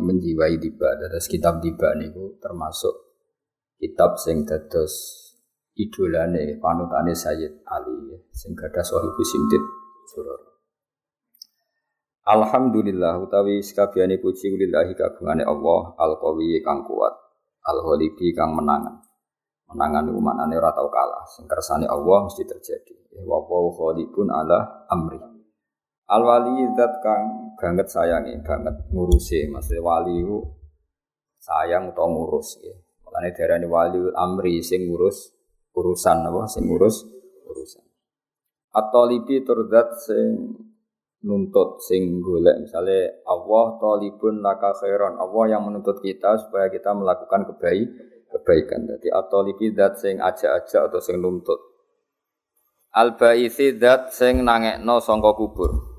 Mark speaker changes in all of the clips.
Speaker 1: menjiwai tiba. Dados kitab tiba niku termasuk kitab sing dados idolane panutane Sayyid Ali sing gadah sahibu simtid surah Alhamdulillah utawi sekabehane puji lillahi kagungane Allah al-qawi kang kuat al-ghalibi kang menangan. Menangan iku maknane ora tau kalah sing kersane Allah mesti terjadi. Wa wa ghalibun ala amri Al wali zat kang banget sayangi, banget ngurusi. Maksudnya wali itu sayang atau ngurus ya. Makanya darani wali amri sing ngurus urusan apa sing ngurus urusan. Atau libi turdat sing nuntut sing golek misalnya Allah talibun laka khairan Allah yang menuntut kita supaya kita melakukan kebaik kebaikan jadi atau libi dat sing aja-aja atau sing nuntut al baisi dat sing nangekno sangka kubur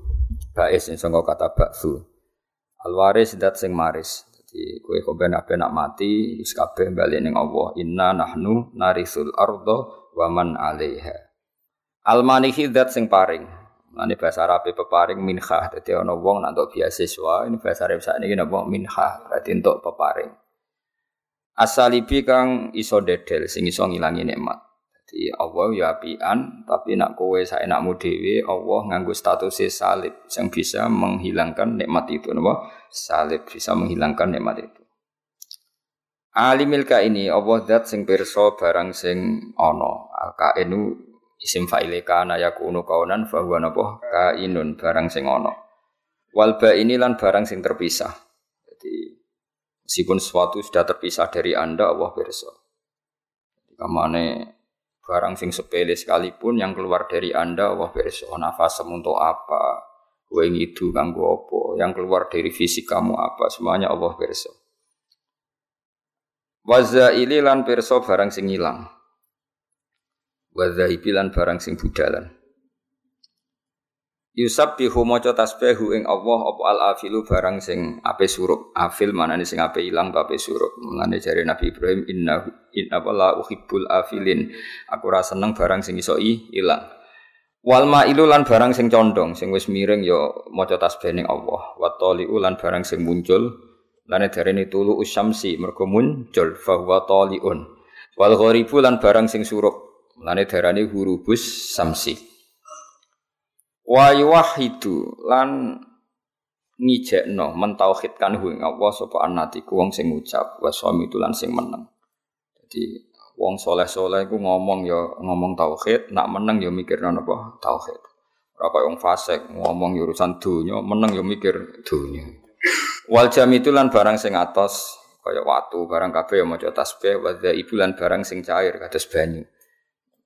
Speaker 1: Bais sing sangka kata baksu. Alwaris dat sing maris. Jadi kowe kok ben nak mati wis kabeh bali ning Allah. Inna nahnu narisul ardo wa man 'alaiha. Almanihi dat sing paring. Ini bahasa Arab peparing minha. Jadi ana wong nak untuk beasiswa, ini bahasa Arab sakniki napa minha, berarti untuk peparing. Asalibi kang iso dedel sing iso ngilangi nikmat. Jadi Allah ya apian, tapi nak kowe saenakmu dhewe Allah nganggo status salib yang bisa menghilangkan nikmat itu, napa? Salib bisa menghilangkan nikmat itu. Alimil ka ini Allah zat sing pirsa barang sing ana. Kainu isim fa'ile kana yakunu kaunan fa huwa napa? Kainun barang sing ana. Wal ini lan barang sing terpisah. Jadi meskipun sesuatu sudah terpisah dari Anda Allah pirsa. Kamane barang sing sepele sekalipun yang keluar dari Anda wah beres oh, nafas untuk apa? Kowe itu kanggo apa? Yang keluar dari fisik kamu apa? Semuanya Allah beres Wazaili lan perso barang sing ilang Wazaibi lan barang sing budalan Yusab bihu maca tasbihu ing Allah apa al afilu barang sing ape surup. Afil manane sing ape ilang ape surup. Mulane jare Nabi Ibrahim inna inna la uhibbul afilin. Aku ora seneng barang sing iso ilang. Wal ma'ilu lan barang sing condong sing wis miring ya maca tasbih ning Allah. Wa taliu lan barang sing muncul lane darene tulu usyamsi mergo muncul fa huwa taliun. Wal gharibu lan barang sing surup. Lane darane hurubus samsi. Wa yuwahidu lan ngijekno mentauhidkan hu ing Allah sapa anatiku wong sing ngucap wa suami lan sing meneng. Jadi wong soleh-soleh iku ngomong ya ngomong tauhid, nak meneng ya mikirno napa tauhid. Ora kaya wong fasik ngomong ya urusan donya, meneng ya mikir donya. Wal jam itu lan barang sing atos kaya watu barang kabeh ya maca tasbih wa ibu lan barang sing cair kados banyu.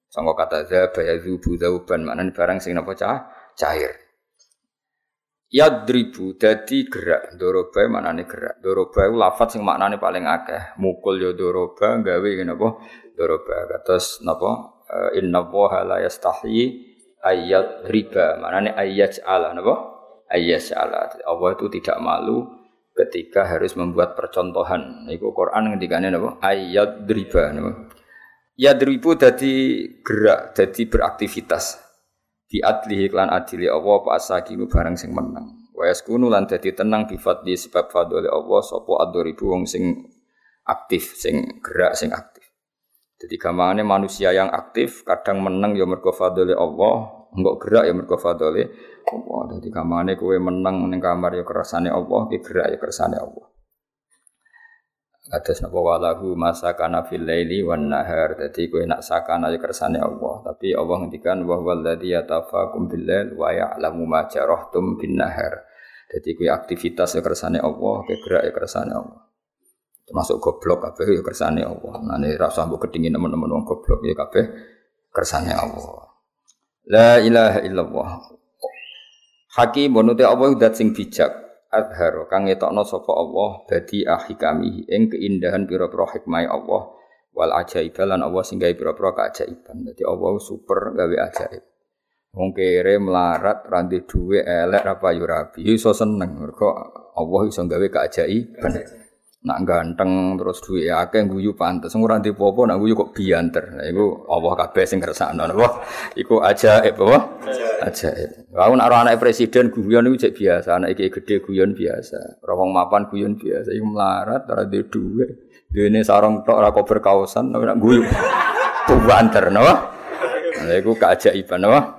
Speaker 1: Sangka kata za bayadzubu dzauban maknane barang sing napa cah cair. Yadribu dadi gerak. Doroba manane gerak. Doroba itu lafat sing maknane paling akeh. Mukul ya doroba gawe napa doroba kados napa? Eh, inna waha la yastahi ayat riba manane ayat ala napa? Ayat ala Allah itu tidak malu ketika harus membuat percontohan. Iku Quran ngendikane napa? Ayat riba napa? Yadribu dadi gerak dadi beraktivitas bi adlihi lan adili Allah apa asakinu barang sing menang. Wa yaskunu lan dadi tenang bi fadli sebab fadli Allah sapa adoribu wong sing aktif sing gerak sing aktif. Jadi gampangane manusia yang aktif kadang menang ya mergo fadli Allah. Enggak gerak ya mergo fadli Allah. Jadi gampangane kowe menang ning kamar ya kersane Allah ki gerak ya kersane Allah Atas napa walahu masakana fil laili wan nahar. Dadi kowe nak sakana ya kersane Allah. Tapi Allah ngendikan wa walladzi yatafakum bil lail wa ya'lamu ma jarahtum bin nahar. Dadi kowe aktivitas ya kersane Allah, kowe gerak ya kersane Allah. Termasuk goblok kabeh ya kersane Allah. Nah rasa mbok kedingin teman-teman wong goblok ya kabeh kersane Allah. La ilaha illallah. Hakim bonute Allah dat sing bijak adharo kang ngetokno sapa Allah dadi ahikami ing keindahan pira-pira hikmah Allah wal ajaib lan Allah sing gawe pira-pira keajaiban. Dadi Allah super gawe ajaib. Wong kere melarat randi duwe elek apa yo rabi iso seneng mergo Allah iso gawe keajaiban. Nak ganteng terus duwe akeh guyu pantes ora ndek apa nak guyu kok bianter. Nah iku Allah kabeh sing kersakno napa? Iku ajaib apa? Ajaib. Aku nak anak presiden guyon iku cek biasa, anak iki gede guyon biasa. Ora wong mapan guyon biasa. Iku melarat ora ndek duwe. Dene sarung tok ora kok berkausan nak guyu. Banter napa? Nah iku keajaiban napa?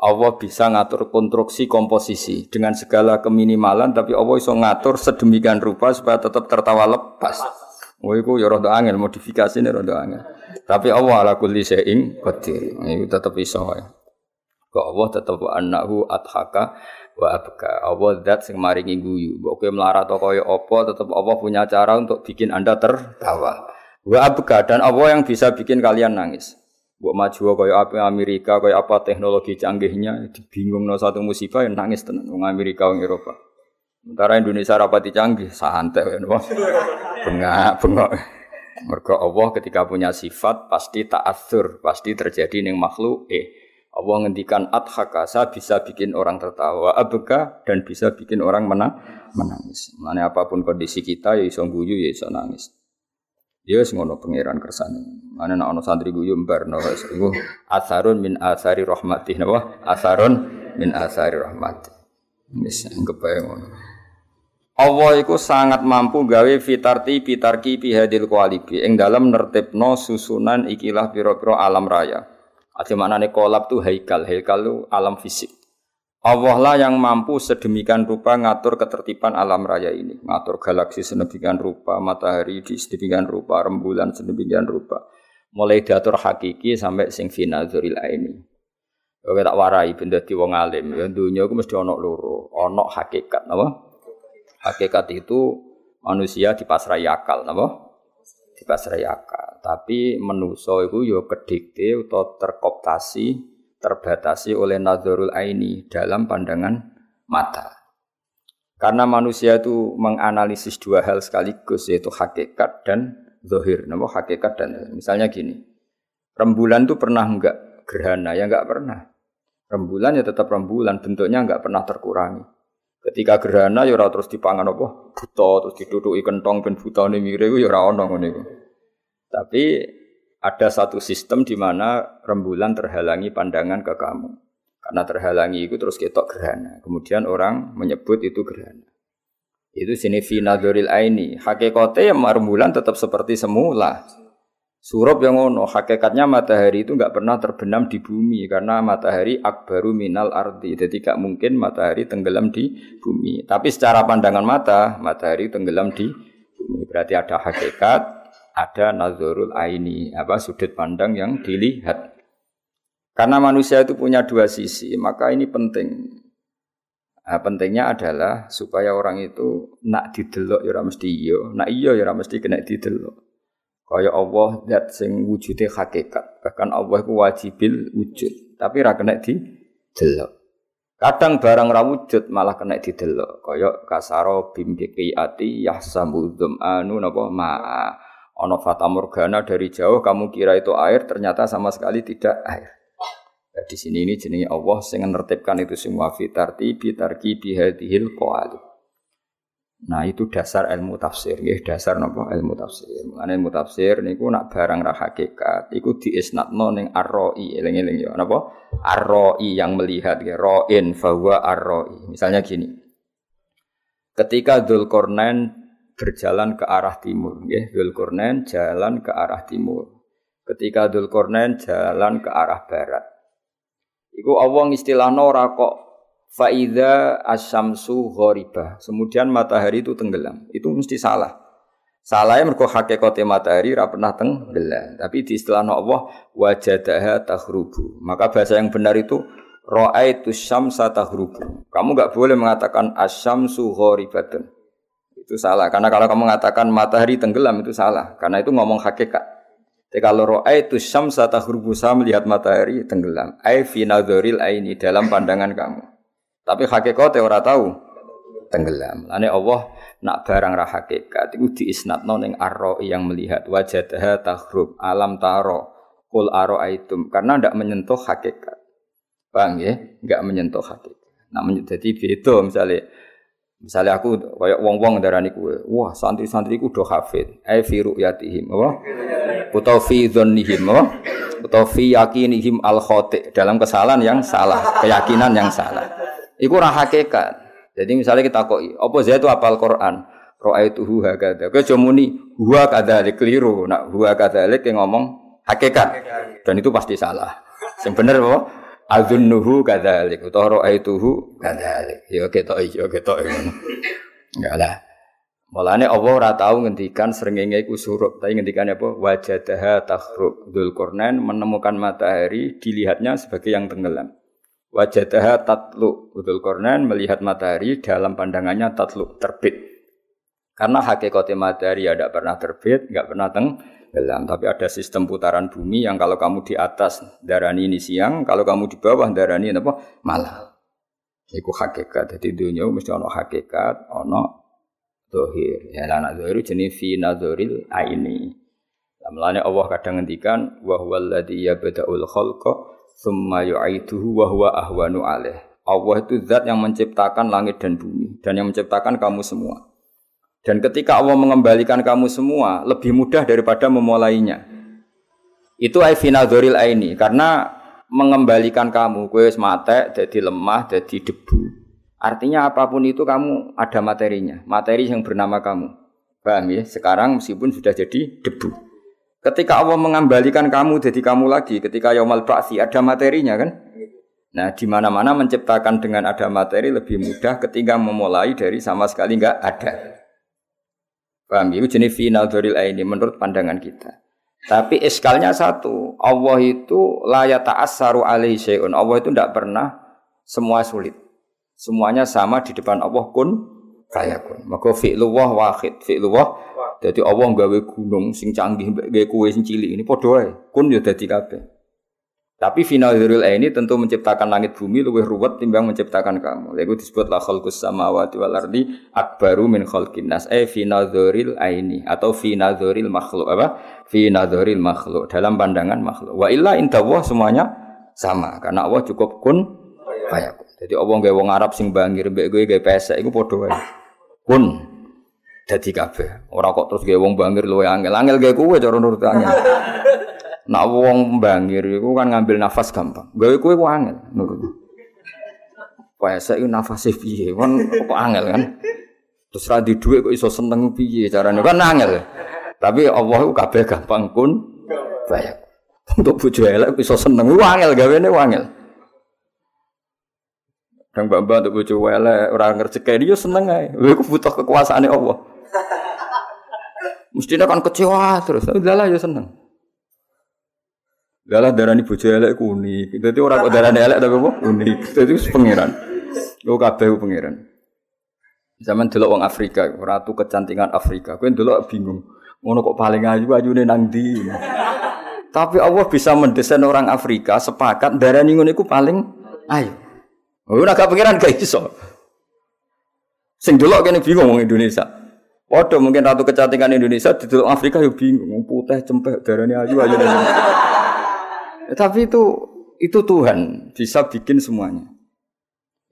Speaker 1: Allah bisa ngatur konstruksi komposisi dengan segala keminimalan tapi Allah bisa ngatur sedemikian rupa supaya tetap tertawa lepas. Oh iku ya rada modifikasi ini rada angel. Tapi Allah ala kulli syai'in qadir. Iku tetap iso ya. Kok Allah tetap annahu adhaka wa abka. Allah zat sing maringi guyu. Mbok melarat kaya apa tetap Allah punya cara untuk bikin Anda tertawa. Wa abka dan Allah yang bisa bikin kalian nangis. Buat maju kaya apa Amerika, kaya apa teknologi canggihnya, bingung no satu musibah yang nangis tenan wong Amerika wong Eropa. Sementara Indonesia rapati canggih, santai kan Bengak, bengok. Mergo Allah ketika punya sifat pasti ta'atsur, pasti terjadi ning makhluk eh. Allah ngendikan adhaka, saya bisa bikin orang tertawa, abeka dan bisa bikin orang menang, menangis. Mana apa pun kondisi kita ya iso guyu ya iso nangis. Ya wis ngono pangeran kersane. Ana ana santri guyu mbar no wis iku asarun min asari rahmatih napa? Asarun min asari rahmatih. Wis kepae ngono. Allah iku sangat mampu gawe fitarti pitarki pihadil kualibi ing dalam nertibno susunan ikilah pira-pira alam raya. Ati maknane kolab tuh haikal, haikal itu alam fisik. Allah lah yang mampu sedemikian rupa ngatur ketertiban alam raya ini, ngatur galaksi sedemikian rupa, matahari di sedemikian rupa, rembulan sedemikian rupa. Mulai diatur hakiki sampai sing final dzuril ini. Oke tak warai benda di wong alim, ya dunia itu mesti ono loro, ono hakikat, napa? Hakikat itu manusia dipasrai akal, napa? Dipasrai akal. Tapi menuso itu yo kedikte atau terkoptasi terbatasi oleh nazarul aini dalam pandangan mata. Karena manusia itu menganalisis dua hal sekaligus yaitu hakikat dan zohir. Nama hakikat dan misalnya gini, rembulan itu pernah enggak gerhana? Ya enggak pernah. Rembulan ya tetap rembulan, bentuknya enggak pernah terkurangi. Ketika gerhana ya ora terus dipangan apa? Buta terus diduduki kentong ben butane mire ya ora ono ngene Tapi ada satu sistem di mana rembulan terhalangi pandangan ke kamu. Karena terhalangi itu terus ketok gerhana. Kemudian orang menyebut itu gerhana. Itu sini finadoril aini. Hakikatnya yang rembulan tetap seperti semula. Surup yang ono, hakikatnya matahari itu nggak pernah terbenam di bumi karena matahari akbaru minal ardi. Jadi gak mungkin matahari tenggelam di bumi. Tapi secara pandangan mata, matahari tenggelam di bumi. Berarti ada hakikat, ada nazarul aini, apa sudut pandang yang dilihat. Karena manusia itu punya dua sisi, maka ini penting. Nah, pentingnya adalah supaya orang itu nak didelok ya mesti iya, nak iya ya mesti kena didelok. Kaya Allah zat sing wujude hakikat. Bahkan Allah itu wajibil wujud, tapi ra kena didelok. Kadang barang ra wujud malah kena didelok. Kaya kasaro bimbiki ati yahsamu anu napa ma'a. Ono fata morgana dari jauh kamu kira itu air ternyata sama sekali tidak air. Ya, di sini ini jenis Allah sing menertibkan itu semua fitarti bitarki bihadihil qawalu. Nah itu dasar ilmu tafsir, ya dasar nopo ilmu tafsir. Mengenai ilmu tafsir niku nak barang ra hakikat, iku diisnatno ning arroi, eling-eling ya napa? Arroi yang melihat ya roin bahwa arroi. Misalnya gini. Ketika Dzulkarnain berjalan ke arah timur. Ya, Dzulkarnain jalan ke arah timur. Ketika Dzulkarnain jalan ke arah barat. Iku Allah istilahno ora kok faida asyamsu ghoribah. Kemudian matahari itu tenggelam. Itu mesti salah. Salahnya mergo hakikate matahari ora pernah tenggelam. Tapi di istilah Allah wajadaha tahrubu. Maka bahasa yang benar itu Ra'aitu syamsa tahrubu. Kamu enggak boleh mengatakan asyamsu ghoribatun. Itu salah. Karena kalau kamu mengatakan matahari tenggelam itu salah. Karena itu ngomong hakikat. Jadi kalau roa itu syamsa tahrubusa melihat matahari tenggelam. Ai fi nadhuril aini dalam pandangan kamu. Tapi hakikat orang tahu tenggelam. Lane Allah nak barang ra hakikat iku diisnatno ning arro yang melihat wajadaha tahrub alam taro kul aitum karena ndak menyentuh hakikat. Paham ya? Enggak menyentuh hakikat. Nah, jadi beda misalnya Misalnya aku kayak wong-wong darani kue, wah santri-santriku do hafid, ai fi ru'yatihim, apa? Utawa fi dzannihim, apa? Utawa fi yakinihim al khati, dalam kesalahan yang salah, keyakinan yang salah. Iku ora hakikat. Jadi misalnya kita kok, apa saya itu apal Quran? Ra'aituhu hakadha. Kowe aja muni huwa kadzalik keliru. Nak huwa kadzalik yang ngomong hakikat. Dan itu pasti salah. Bener apa? Azunnuhu kadzalik utawa ra'aituhu kadzalik. Ya ketok ya ketok. Enggak lah. Mulane Allah ora tau ngendikan srengenge iku surup, tapi ngendikan apa? Wajadaha takhrub. Dzulqarnain menemukan matahari dilihatnya sebagai yang tenggelam. Wajadaha tatlu. Dzulqarnain melihat matahari dalam pandangannya tatlu, terbit. Karena hakikatnya matahari ya tidak pernah terbit, enggak pernah teng tenggelam. Tapi ada sistem putaran bumi yang kalau kamu di atas darani ini siang, kalau kamu di bawah darani apa malam. Iku hakikat. Jadi dunia mesti ono hakikat, ono dohir. Ya anak dohir jenis fi nazoril aini. Lamlane Allah kadang ngendikan wa huwal ladzi yabda'ul khalqa tsumma yu'iduhu wa huwa ahwanu alaih. Allah itu zat yang menciptakan langit dan bumi dan yang menciptakan kamu semua. Dan ketika Allah mengembalikan kamu semua, lebih mudah daripada memulainya. Itu aifinadoril aini, karena mengembalikan kamu, kue mate, jadi lemah, jadi debu. Artinya apa pun itu kamu ada materinya, materi yang bernama kamu. Paham ya? Sekarang meskipun sudah jadi debu. Ketika Allah mengembalikan kamu jadi kamu lagi, ketika Yaumal Ba'thi ada materinya kan? Nah, di mana-mana menciptakan dengan ada materi lebih mudah ketika memulai dari sama sekali nggak ada. Paham ya? Itu jenis final doril ini menurut pandangan kita. Tapi iskalnya satu, Allah itu layak ta'assaru alaihi syai'un. Allah itu tidak pernah semua sulit. Semuanya sama di depan Allah kun fayakun. Maka fi'luwah wahid, fi'luwah jadi Allah gawe gunung sing canggih gawe kue sing cilik ini wae. Kun ya dadi kabeh. Tapi final dzuril ini tentu menciptakan langit bumi lebih ruwet timbang menciptakan kamu. Lalu disebut la khalqus samawati wal ardi akbaru min khalqin. Eh final dzuril ini atau final dzuril makhluk apa? Final dzuril makhluk dalam pandangan makhluk. Wa illa intawah semuanya sama karena Allah cukup kun fayakun. Jadi Allah gawe wong Arab sing bangir mbek gue gawe pesek iku padha wae. Kun dadi kabeh. Ora kok terus gawe wong bangir luwe angel. Angel gawe kowe cara nurut. Nak wong bangir iku kan ngambil nafas gampang. Gawe kowe ku angel nurut. Puasa iku nafase piye? Kan kok angel kan. Terus ra di iso seneng piye carane? Kan angel. Tapi Allah iku kabeh gampang kun bayak. Untuk bojo elek iso seneng ku angel gawene angel. Dan mbak-mbak untuk bojo elek ora ngerjekeni yo seneng ae. Lha iku butuh kekuasaane Allah. Mestinya kan kecewa terus. Udah lah ya seneng. Galah darani bojo elek ku unik. Dadi ora kok darani elek tapi apa? Unik. Dadi wis pangeran. Yo kabeh pangeran. Zaman delok wong Afrika, ratu kecantikan Afrika. Kowe delok bingung. Ngono kok paling ayu ayune nang ndi? Tapi Allah bisa mendesain orang Afrika sepakat darani ngono iku paling ayu. Ora gak pangeran gak iso. Sing delok kene bingung wong Indonesia. Waduh mungkin ratu kecantikan Indonesia di Afrika yo bingung, putih cempek darani ayu ayu. Tapi itu itu Tuhan bisa bikin semuanya.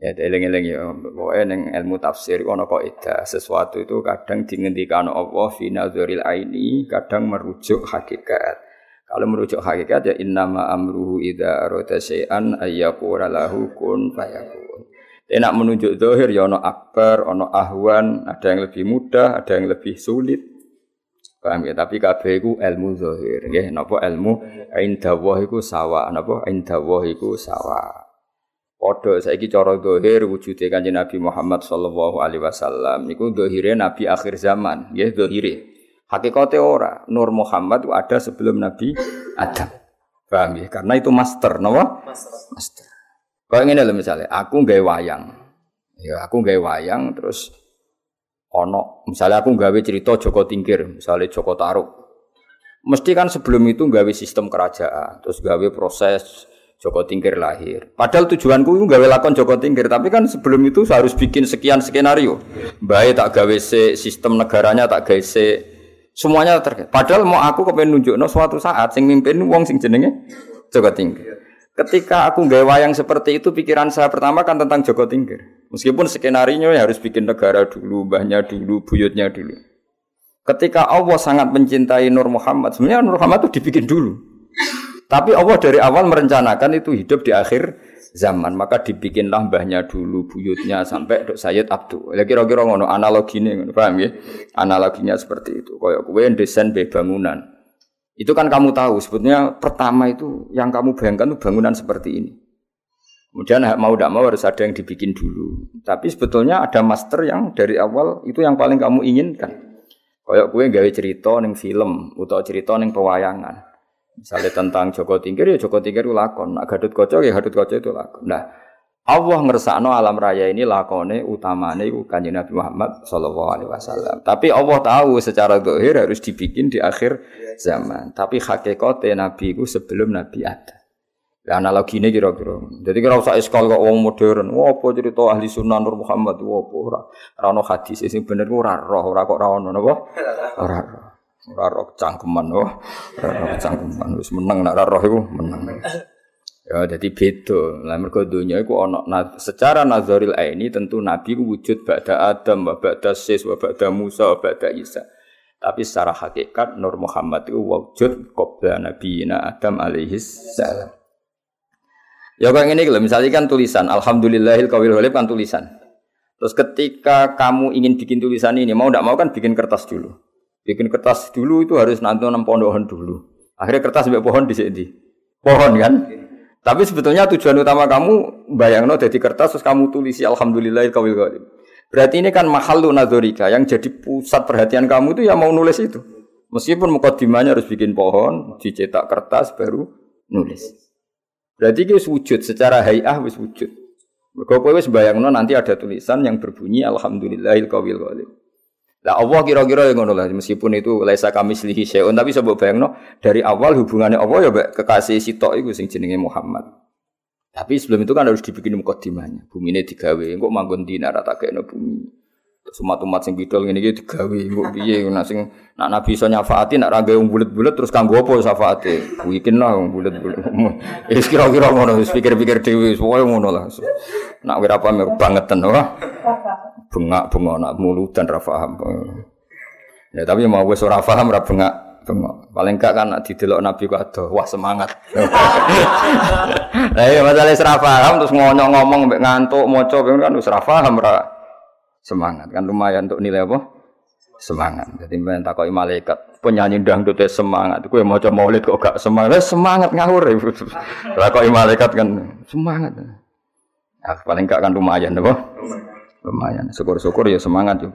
Speaker 1: Ya, eling-eling ya, pokoknya neng ilmu tafsir ono kaidah sesuatu itu kadang dihentikan Allah fi nazaril aini, kadang merujuk hakikat. Kalau merujuk hakikat ya innama amruhu idza arada syai'an ayyaqula lahu kun fayakun. Enak menunjuk zahir ya ono akbar, ono ahwan, ada yang lebih mudah, ada yang lebih sulit. Paham ya? Tapi kabeh iku ilmu zahir, nggih. Napa ilmu indawah iku sawa, napa indawah iku sawa. Padha saiki cara zahir wujude Kanjeng Nabi Muhammad sallallahu alaihi wasallam niku zahire nabi akhir zaman, nggih zahire. Hakikate ora. Nur Muhammad itu ada sebelum Nabi Adam. Paham ya? Karena itu master, napa? Master. Master. Kayak ngene lho misalnya, aku gawe wayang. Ya, aku gawe wayang terus ono misalnya aku nggawe cerita Joko Tingkir misalnya Joko Taruk mesti kan sebelum itu nggawe sistem kerajaan terus nggawe proses Joko Tingkir lahir. Padahal tujuanku itu gawe lakon Joko Tingkir, tapi kan sebelum itu harus bikin sekian skenario. Baik tak gawe se sistem negaranya tak gawe se semuanya terkait. Padahal mau aku kepengen nunjukno suatu saat sing mimpin wong sing jenenge Joko Tingkir. Ketika aku gawe wayang seperti itu, pikiran saya pertama kan tentang Joko Tingkir. Meskipun skenario ya harus bikin negara dulu, mbahnya dulu, buyutnya dulu. Ketika Allah sangat mencintai Nur Muhammad, sebenarnya Nur Muhammad itu dibikin dulu. Tapi Allah dari awal merencanakan itu hidup di akhir zaman, maka dibikinlah mbahnya dulu, buyutnya sampai Dok Sayyid Abdul. Ya kira-kira ngono analoginya paham ya? Analoginya seperti itu. Kayak kowe desain bangunan. Itu kan kamu tahu sebetulnya pertama itu yang kamu bayangkan itu bangunan seperti ini. Kemudian mau tidak mau harus ada yang dibikin dulu. Tapi sebetulnya ada master yang dari awal itu yang paling kamu inginkan. Kayak kue gawe cerita neng film atau cerita neng pewayangan. Misalnya tentang Joko Tingkir ya Joko Tingkir itu lakon. Nah, Gadut Koco ya Gadut Koco itu lakon. Nah, Allah ngersakno alam raya ini lakone utamane iku Kanjeng Nabi Muhammad sallallahu alaihi wasallam. Tapi Allah tahu secara zahir harus dibikin di akhir zaman. Tapi hakikate Nabi itu sebelum Nabi ada. Ya analogi ini kira-kira. Jadi kira usah iskal kok wong modern. Wah apa cerita ahli sunnah Nur Muhammad wah apa ora ora ono hadis sing bener ora roh ora kok ora ono napa? Ora roh. Ora roh cangkeman oh. Ora roh cangkeman wis meneng nek ora roh iku meneng. Ya jadi beda. Lah mergo donya iku ana na, secara nazaril aini tentu nabi ku wujud ba'da Adam, wa ba'da Sis, wa ba'da Musa, wa ba'da Isa. Tapi secara hakikat Nur Muhammad itu wujud qabla nabiyina Adam alaihi salam. Ya kayak ini kalau misalnya kan tulisan Alhamdulillahil kawil kan tulisan. Terus ketika kamu ingin bikin tulisan ini mau tidak mau kan bikin kertas dulu. Bikin kertas dulu itu harus nanti enam pohon dulu. Akhirnya kertas sampai pohon di sini. Pohon kan? Tapi sebetulnya tujuan utama kamu bayang no jadi kertas terus kamu tulisi alhamdulillah kawil kawil. Berarti ini kan mahalu nadorika yang jadi pusat perhatian kamu itu ya mau nulis itu. Meskipun mukadimahnya harus bikin pohon, dicetak kertas baru nulis. Berarti itu wujud secara hayah wis wujud. Mergo kowe wis bayangno nanti ada tulisan yang berbunyi alhamdulillahil kawil kawil. Lah Allah kira-kira yang ngono lah meskipun itu laisa kami selihi syai'un tapi sebab bayangno dari awal hubungannya Allah ya kekasih sitok iku sing jenenge Muhammad. Tapi sebelum itu kan harus dibikin mukadimahnya. Bumi ini digawe, kok manggon dina rata kayak bumi. Umat-umat sing bidol ngene iki digawe, kok piye nak sing nak nabi iso nyafaati nak ra gawe bulet-bulet terus kanggo apa syafaate? Wikin lah wong bulet-bulet. Wis kira-kira ngono, pikir-pikir dhewe, pokoke ngono lah. Nak wira apa bangetan wah bengak-bengok nak mulu dan rafaham. Ya tapi mau wis ora paham ora bengak bengok. Paling enggak kan nak didelok Nabi ku adoh, wah semangat. Lah iya masalah ora paham terus ngonyong ngomong mbek ngantuk maca kan wis ora paham semangat kan lumayan untuk nilai apa? Semangat. Jadi men takoki malaikat, penyanyi dangdut semangat. Kowe maca maulid kok gak semangat. Semangat ngawur. Takoki malaikat kan semangat. Ya, paling enggak kan lumayan apa? Syukur-syukur ya semangat ya,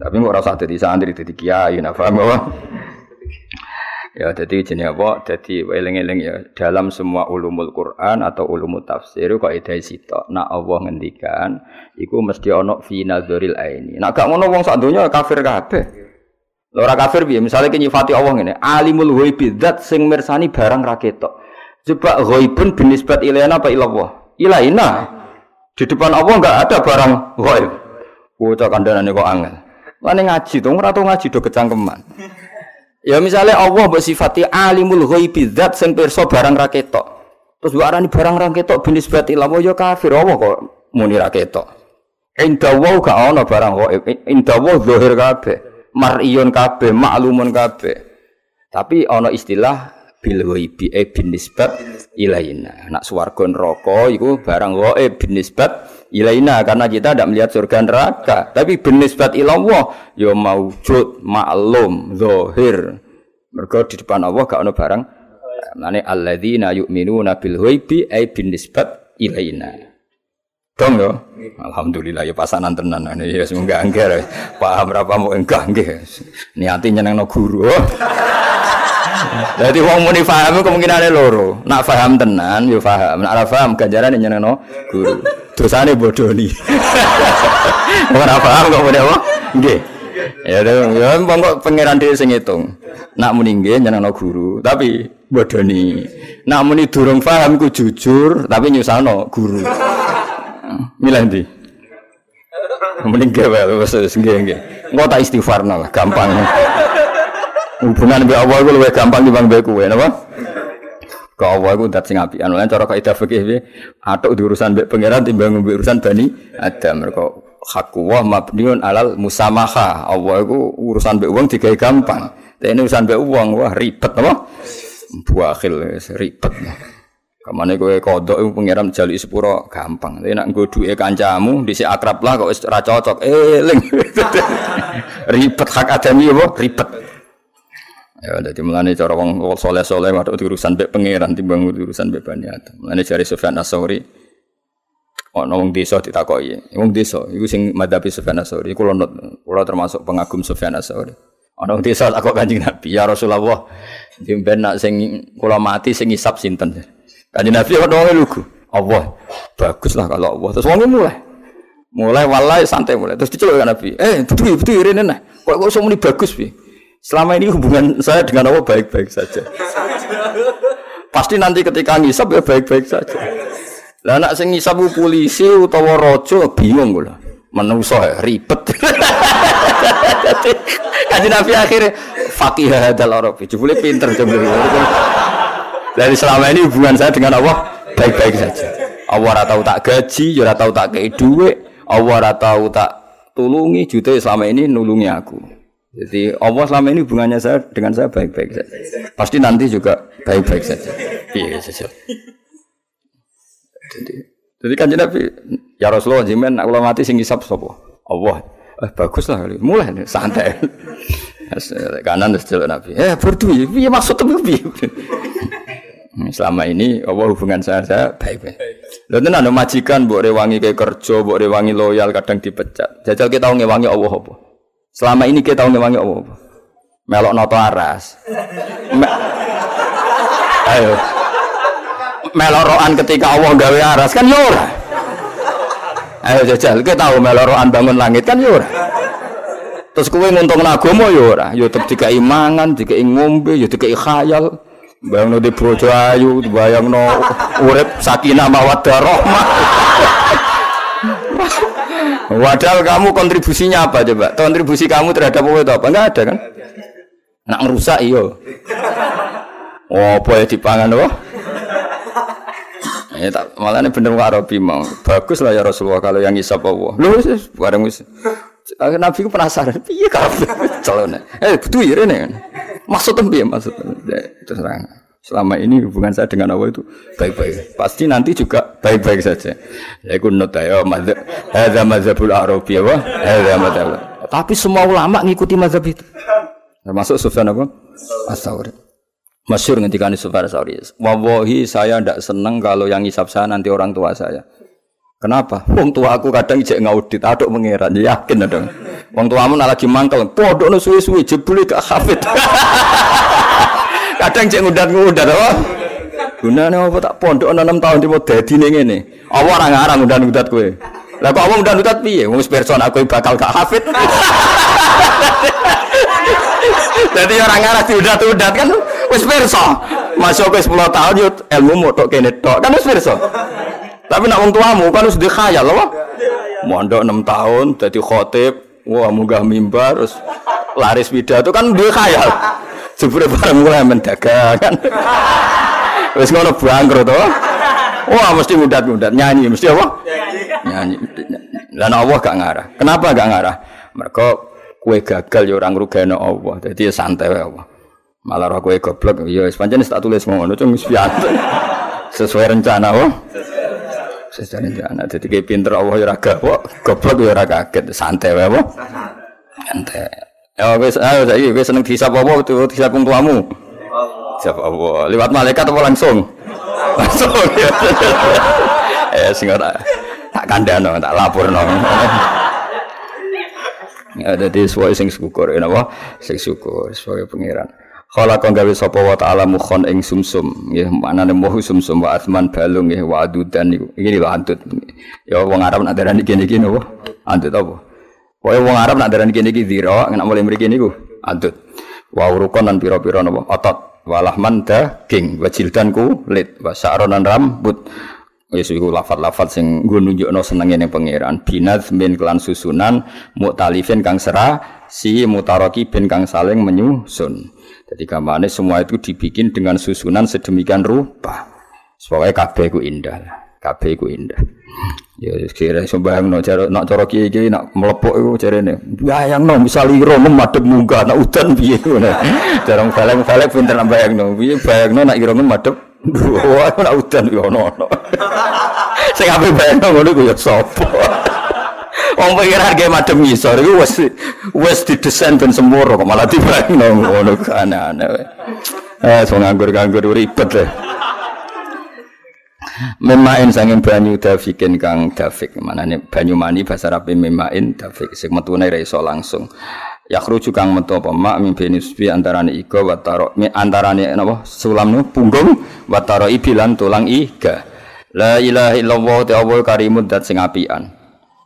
Speaker 1: tapi nggak rasa jadi santri jadi kiai nah paham apa? Ya jadi jenis apa? Jadi eling-eling ya. Dalam semua ulumul Quran atau ulumul tafsir kok ide sito nak Allah ngendikan iku mesti ono fi nazaril aini. Nak gak ngono wong sak kafir kabeh. Lora kafir piye? Misale nyifati Allah ngene alimul ghaibi zat sing mirsani barang ra ketok. Coba ghaibun binisbat ilaina apa ilallah? Ilaina di depan Allah enggak ada barang ghaib. Bocah kandhanane kok angel. Lane ngaji to, ora tau ngaji do kecangkeman. Ya misalnya Allah mbok sifati alimul ghaibi zat sing pirsa barang ra ketok. Terus mbok arani barang ra ketok binis bati lawo ya kafir Allah kok muni ra ketok. Inda wa gak ana barang ghaib. Inda wa zahir kabeh. Mar'iyun kabeh, maklumun kabeh. Tapi ana istilah bil ghaibi e bin nisbat ilaina. Nak swarga neraka iku barang ghaib bin nisbat ilaina karena kita tidak melihat surga neraka, tapi bin nisbat ilallah ya maujud, maklum, zahir. Mergo di depan Allah gak ono barang. Mane alladzina yu'minuna bil ghaibi e bin nisbat ilaina. Dong yo. Alhamdulillah ya pasanan tenan. Ya semoga angger. Paham berapa mau enggak nggih. Niati nyenengno guru. Jadi wong muni paham kemungkinane loro. Nak paham tenan yo paham, nak ora paham ganjaran nyenengno guru. Dosane bodoni. Ora paham kok muni apa? Nggih. Ya ya kok pangeran dhewe sing ngitung. Nak muni nggih nyenengno guru, tapi bodoni. Nak muni durung paham ku jujur, tapi nyusahno guru. Milih ndi? Mending gawe wis nggih nggih. Engko tak istighfarno lah, gampang. Hubungan mbek Allah iku luwih gampang dibanding mbek kowe, napa? Ke Allah iku dat sing apian. Lan cara kaidah fikih piye? Atuk urusan mbek pangeran timbang mbek urusan Bani Adam. Mergo hakku wa mabniun alal musamaha. Allah iku urusan mbek wong digawe gampang. Tapi urusan mbek wong wah ribet apa? Buakhil ribet. Kamane kowe kodok iku pangeran jali sepuro gampang. Tapi nek nggo duwe kancamu dhisik akrab lah kok wis ora cocok. Eling. ribet hak adami apa? Ribet. Ya, jadi mulane cara wong soleh soleh waktu urusan bek pangeran timbang urusan bek bani adam. Cari Sufyan Asori, oh wong desa ditakoki. Wong desa iku sing madhabi Sufyan Asori. Kula not, kula termasuk pengagum Sufyan Asori. Ana wong desa takok Kanjeng Nabi, "Ya Rasulullah, jemben nak sing kula mati sing ngisap sinten?" Kanjeng Nabi wong lugu. Allah. Bagus lah kalau Allah. Terus wong mulai. Mulai walai santai mulai. Terus diceluk Nabi. Eh, betul betul rene nah. Kok kok iso bagus piye? Selama ini hubungan saya dengan Allah baik-baik saja. Pasti nanti ketika ngisap ya baik-baik saja. Lah anak sing ngisap polisi utawa raja bingung kula. Menungso ya ribet. Kaji Nabi akhirnya fakih hadal Arab. Jebule pinter jebule. Dari selama ini hubungan saya dengan Allah baik-baik saja. Allah ora tahu tak gaji, ya ora tahu tak kei dhuwit, Allah ora tahu tak tulungi juta selama ini nulungi aku. Jadi Allah selama ini hubungannya saya dengan saya baik-baik saja. Pasti nanti juga baik-baik saja. Iya saja. Jadi, jadi kan Nabi, ya Rasulullah jimen aku mati sing isap sapa? Allah. Eh bagus lah kali. Mulai nih, santai. Kanan terus jalan Nabi. Eh berdua, iya maksud tuh piye? Selama ini Allah hubungan saya saya baik-baik. Lalu nanti majikan buat rewangi kayak kerja, buat rewangi loyal kadang dipecat. Jajal kita ngewangi Allah apa? Selama ini kita tahu ngewangi apa? Melok noto aras. Me Ayo. Melok roan ketika Allah gawe aras kan yura. Ayo jajal, kita tahu melok roan bangun langit kan yura. Terus kue nguntung agama yura, yo tetep dikai mangan, dikai ngombe, yo dikai khayal. Bayang no di bojo ayu, bayang no urip sakinah mawaddah rahmah. Padahal kamu kontribusinya apa coba? Kontribusi kamu terhadap apa itu apa? Enggak ada kan? Nak ngerusak iyo. Oh, apa ya dipangan oh? Ya tak malah ini bener Arabi mau. Bagus lah ya Rasulullah kalau yang isap Allah. Lu wis bareng wis. Nabi ku penasaran, piye kabeh calone. Eh, betul ya rene. Maksudnya piye maksudnya? Terus terang. Selama ini hubungan saya dengan Allah itu baik-baik. Pasti nanti juga baik-baik saja. Ya ikut not ya mazhab. Mazhabul Arabi wa hadza mazhab. Tapi semua ulama ngikuti mazhab itu. Termasuk Sufyan apa? As-Sauri. Masyur ngendikan Sufyan As-Sauri. Wallahi saya tidak senang kalau yang hisap saya nanti orang tua saya. Kenapa? Wong tua aku kadang ijek ngaudit, aduk mengira, yakin dong. Wong tuamu lagi mangkel, podok no suwe-suwe jebule ke hafid. Kadang cek ngudat-ngudat apa? Gunane apa tak pondok 6 tahun tiba dadi ning ngene. Apa ora ngarang ngudat-ngudat kowe? Lah kok apa ngudat-ngudat piye? Wong person aku bakal gak hafid. Jadi orang ngarang diudat-udat kan wis pirsa. Masuk ke 10 tahun yo ilmu mau tok kene tok. Kan wis pirsa. Tapi nak wong tuamu kan wis dikhayal apa? Mondok 6 tahun dadi khotib, wah munggah mimbar terus laris pidato kan dia khayal. Jebule bareng mulai mendagang kan. Wis ngono bangkrut to. Wah mesti mudat-mudat nyanyi mesti apa? Nyanyi. Dan Allah gak ngarah. Kenapa gak ngarah? Mereka kue gagal ya orang rugano Allah. Jadi ya santai Allah. Malah roh kue goblok ya wis pancen tak tulis ngono cung Sesuai rencana oh. Sesuai rencana. Jadi kayak pinter Allah ya ora gawok, goblok ya ora. Santai wae? Santai. Ya wis ayo saiki wis seneng disap apa disap wong tuamu. Disap apa? Lewat malaikat apa langsung? Langsung. eh sing ora tak kandhano, tak laporno. Ya dadi suwe sing syukur napa? Sing syukur sebagai pangeran. Kala kang gawe sapa wa ta'ala mukhon ing sumsum nggih manane mohu sumsum wa asman balung nggih wa adudan iki lho antut ya wong Arab nak darani kene iki napa antut apa Pokoke wong Arab nak darani kene iki dhira, nek mulai mriki niku adut. Wa urukon lan pira-pira napa otot. Walahman daging, wajildan kulit, wa sa'ronan rambut. Wis iku lafat-lafat sing nggo nunjukno senenge ning pangeran. Binaz min kelan susunan muktalifin kang serah si mutaraki bin kang saling menyusun. Jadi gamane semua itu dibikin dengan susunan sedemikian rupa. Supaya kabeh ku indah. Kabeh ku indah. Ya kira sembayang no cara nak cara kiai kiai nak melepok itu carane. Bayang no misal iro madep munggah nak udan ngono. Cara felek felek pinter nak bayang no. Piye bayang no nak iro madep. Wah nak udan yo ono ono. Sing ape bayang no ngono ku sapa. Wong pikir harga madem ngisor iku wis wis didesain ben semuro kok malah dibayang no ngono aneh-aneh. Eh, so nganggur-nganggur ribet deh. Memain sanging banyu dafikin kang dafik nih banyu mani bahasa Arab memain dafik sing metune ra iso langsung. Yakhruju kang metu apa mak mimpin nisbi antarane iga wa taro antarane napa sulam nu punggung wa taro ibilan tulang iga. La ilaha illallah ta'ala karimud dat sing apian.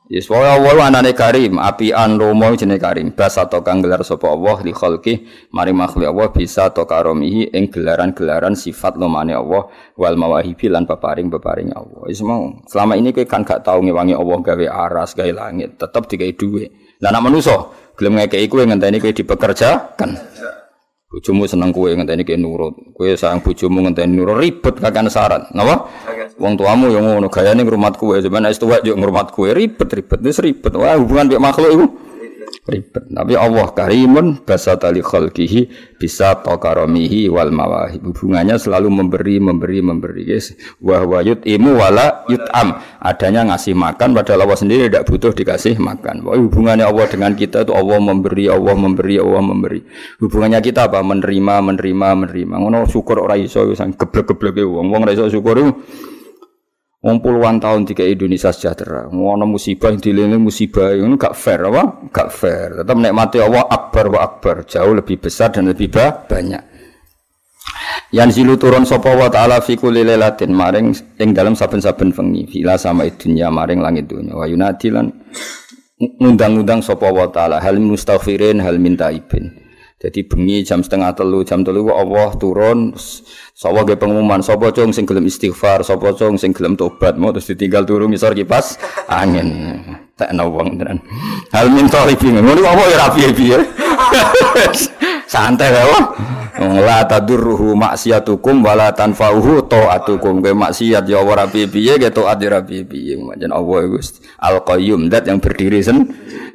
Speaker 1: Yes wa wa anane karim, apian romo jenenge karim. Bas atau kang gelar sapa Allah li khalqi mari makhluk Allah bisa to karomihi ing gelaran-gelaran sifat lomane Allah wal mawahibi lan peparing-peparing Allah. Wis mau selama ini kowe kan gak tau ngewangi Allah gawe aras, gawe langit, tetep digawe dhuwit. Lah nek manusa gelem ngekeki kowe ngenteni kowe dipekerjakan. Bojomu seneng kowe ngenteni kowe nurut. Kowe sayang bojomu ngenteni nurut ribet kakan syarat. Napa? Wong tuamu yang ngono gayane ngrumat kowe, sampeyan wis tuwek yo ngrumat kowe ribet-ribet wis ribet. Wah, hubungan mek makhluk iku ribet. Tapi Allah karimun basata li khalqihi bisa taqaramihi wal mawahib. Hubungannya selalu memberi, memberi, memberi. Yes. Wa huwa yut'imu wala yut'am. Adanya ngasih makan padahal Allah sendiri tidak butuh dikasih makan. Wah, hubungannya Allah dengan kita itu Allah memberi, Allah memberi, Allah memberi. Hubungannya kita apa? Menerima, menerima, menerima. Ngono syukur ora iso sang geblek-gebleke wong. Wong iso syukur Wong puluhan tahun tiga Indonesia sejahtera. Ngono musibah yang musibah itu gak fair apa? Gak fair. Tetap menikmati Allah akbar wa akbar jauh lebih besar dan lebih banyak. Yang silu turun sopo wa taala fi kulli lailatin maring ing dalam saben-saben wengi fila sama dunya maring langit dunya wa yunadi lan ngundang-undang sapa wa taala hal mustaghfirin hal minta ibin. Jadi bengi jam setengah telu jam telu Allah turun Sapa ge pengumuman sapa cung sing gelem istighfar, sapa cung sing gelem tobat, mau terus ditinggal turu ngisor kipas angin. Tak wong tenan. Hal min talibin. Ngono apa ya rapi piye? Santai wae. La tadurruhu maksiatukum wala tanfa'uhu taatukum. Kowe maksiat ya ora piye-piye, ge taat ya ora piye-piye. Pancen Allah iku Al-Qayyum, dat yang berdiri sen.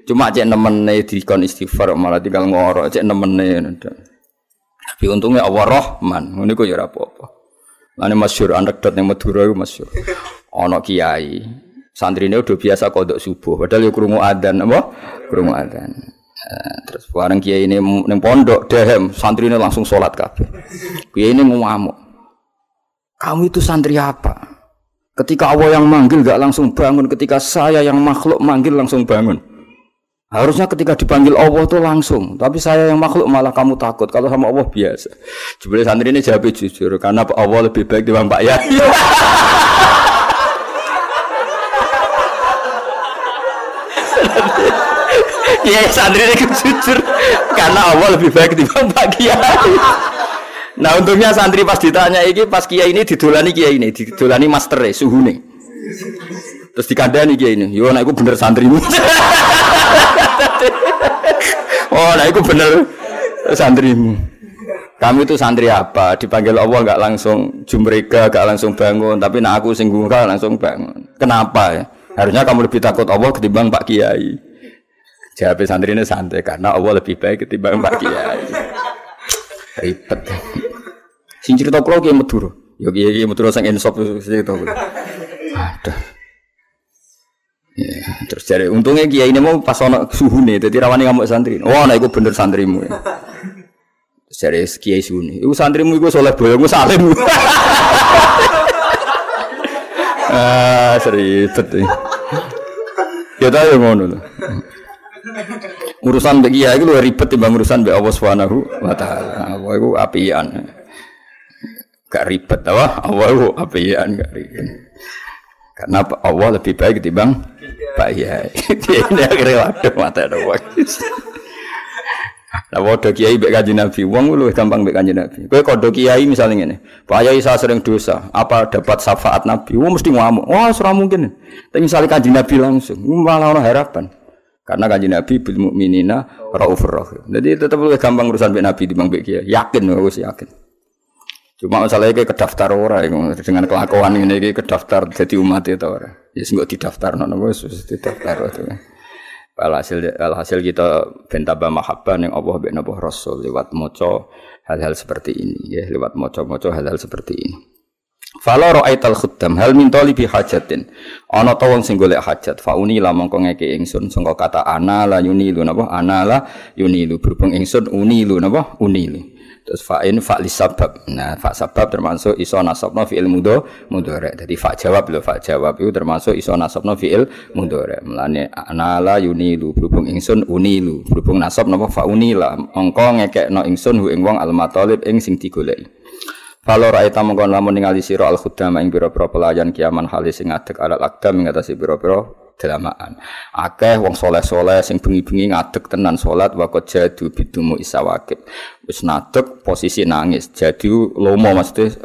Speaker 1: Cuma cek nemene dikon istighfar malah tinggal ngorok cek nemene. Tapi untungnya Allah Rahman, ini kok ya apa-apa. Ini masyur, anekdot yang Madura itu masyur. Ono kiai, santri ini udah biasa kodok subuh, padahal ya kurungu adan, apa? Kurungu adan. Eh, terus bareng kiai ini neng pondok dehem, santri ini langsung sholat kabeh. Kiai ini ngamuk. Kamu itu santri apa? Ketika Allah yang manggil gak langsung bangun, ketika saya yang makhluk manggil langsung bangun. Harusnya ketika dipanggil Allah tuh langsung, tapi saya yang makhluk malah kamu takut. Kalau sama Allah biasa. Jebule santri ini jawab jujur karena Allah lebih baik dibanding Pak Yai. Iya santri ini jujur karena Allah lebih baik dibanding Pak Kiai. Nah untungnya santri pas ditanya ini pas Kiai ini didolani Kiai ini didolani master suhu nih. Terus dikandani Kiai ini, yo nah aku bener santrimu. oh, nah itu bener santrimu. Kamu itu santri apa? Dipanggil Allah nggak langsung jumrega, nggak langsung bangun. Tapi nak aku singgung langsung bangun. Kenapa ya? Harusnya kamu lebih takut Allah ketimbang Pak Kiai. Jawab santri ini santai karena Allah lebih baik ketimbang Pak Kiai. Ribet. Sing cerita kalau kiai meduro. Yo kiai meduro sang insop itu. Aduh. Ya, terus cari untungnya kiai ini mau pas ono suhu nih, rawani ngamuk santri. Oh, nah itu bener santrimu. Ya. Terus cari kiai suhu nih, itu santrimu itu soleh boyo, gue salim. ah, nih. Ya tahu ngono loh. Urusan bagi kiai itu lebih ribet timbang urusan bagi Allah Subhanahu wa taala. Allah itu apian. Gak ribet apa? Allah itu apian gak ribet. Karena Allah lebih baik dibang Pak Yai. Ini akhirnya waduh mata ada Lah wadah kiai mbek kanjeng Nabi, wong lu gampang mbek kanjeng Nabi. Kowe kodho kiai misalnya ngene. Pak Yai saya sering dosa, apa dapat syafaat Nabi? Wong mesti ngamuk. Wah, ora mungkin. Tapi misalnya kanjeng Nabi langsung, malah ono harapan. Karena kanjeng Nabi bil mukminina raufur rahim. Jadi tetap lu gampang urusan mbek Nabi timbang mbek kiai. Yakin wis yakin. Cuma masalahnya kayak kedaftar ora dengan kelakuan ini kayak kedaftar jadi umat itu ora. Ya sih nggak didaftar nono wis didaftar itu. Alhasil alhasil kita bentaba mahabbah yang Allah bin Nabi Rasul lewat moco hal-hal seperti ini ya lewat moco-moco hal-hal seperti ini. Fala ra'aital khuddam hal min talibi hajatin. Ana ta wong sing golek hajat, fa uni la mongko ngeke ingsun sangka kata ana la yunilu napa ana la yunilu berhubung ingsun unilu napa unilu. Terus fa'in fa li sabab. Nah, fa sabab termasuk iso nasabna fi'il mudho mudhari. Jadi fa jawab lho, fa jawab itu termasuk iso nasabna fi'il mudhari. Mulane anala yunilu berhubung ingsun unilu. Berhubung nasab napa fa unila. Engko ngekekno ingsun hu ing wong al matalib ing sing digoleki. Kalau raita mongko lamun ningali sira al khudama ing pira-pira pelayan kiaman halis sing ngadeg alal akdam ing atase pira-pira delamaan. Akeh wong soleh-soleh sing bengi-bengi ngadeg tenan salat wakot jadu bidumu isawakib. Wis nadeg posisi nangis. Jadi lomo maksudnya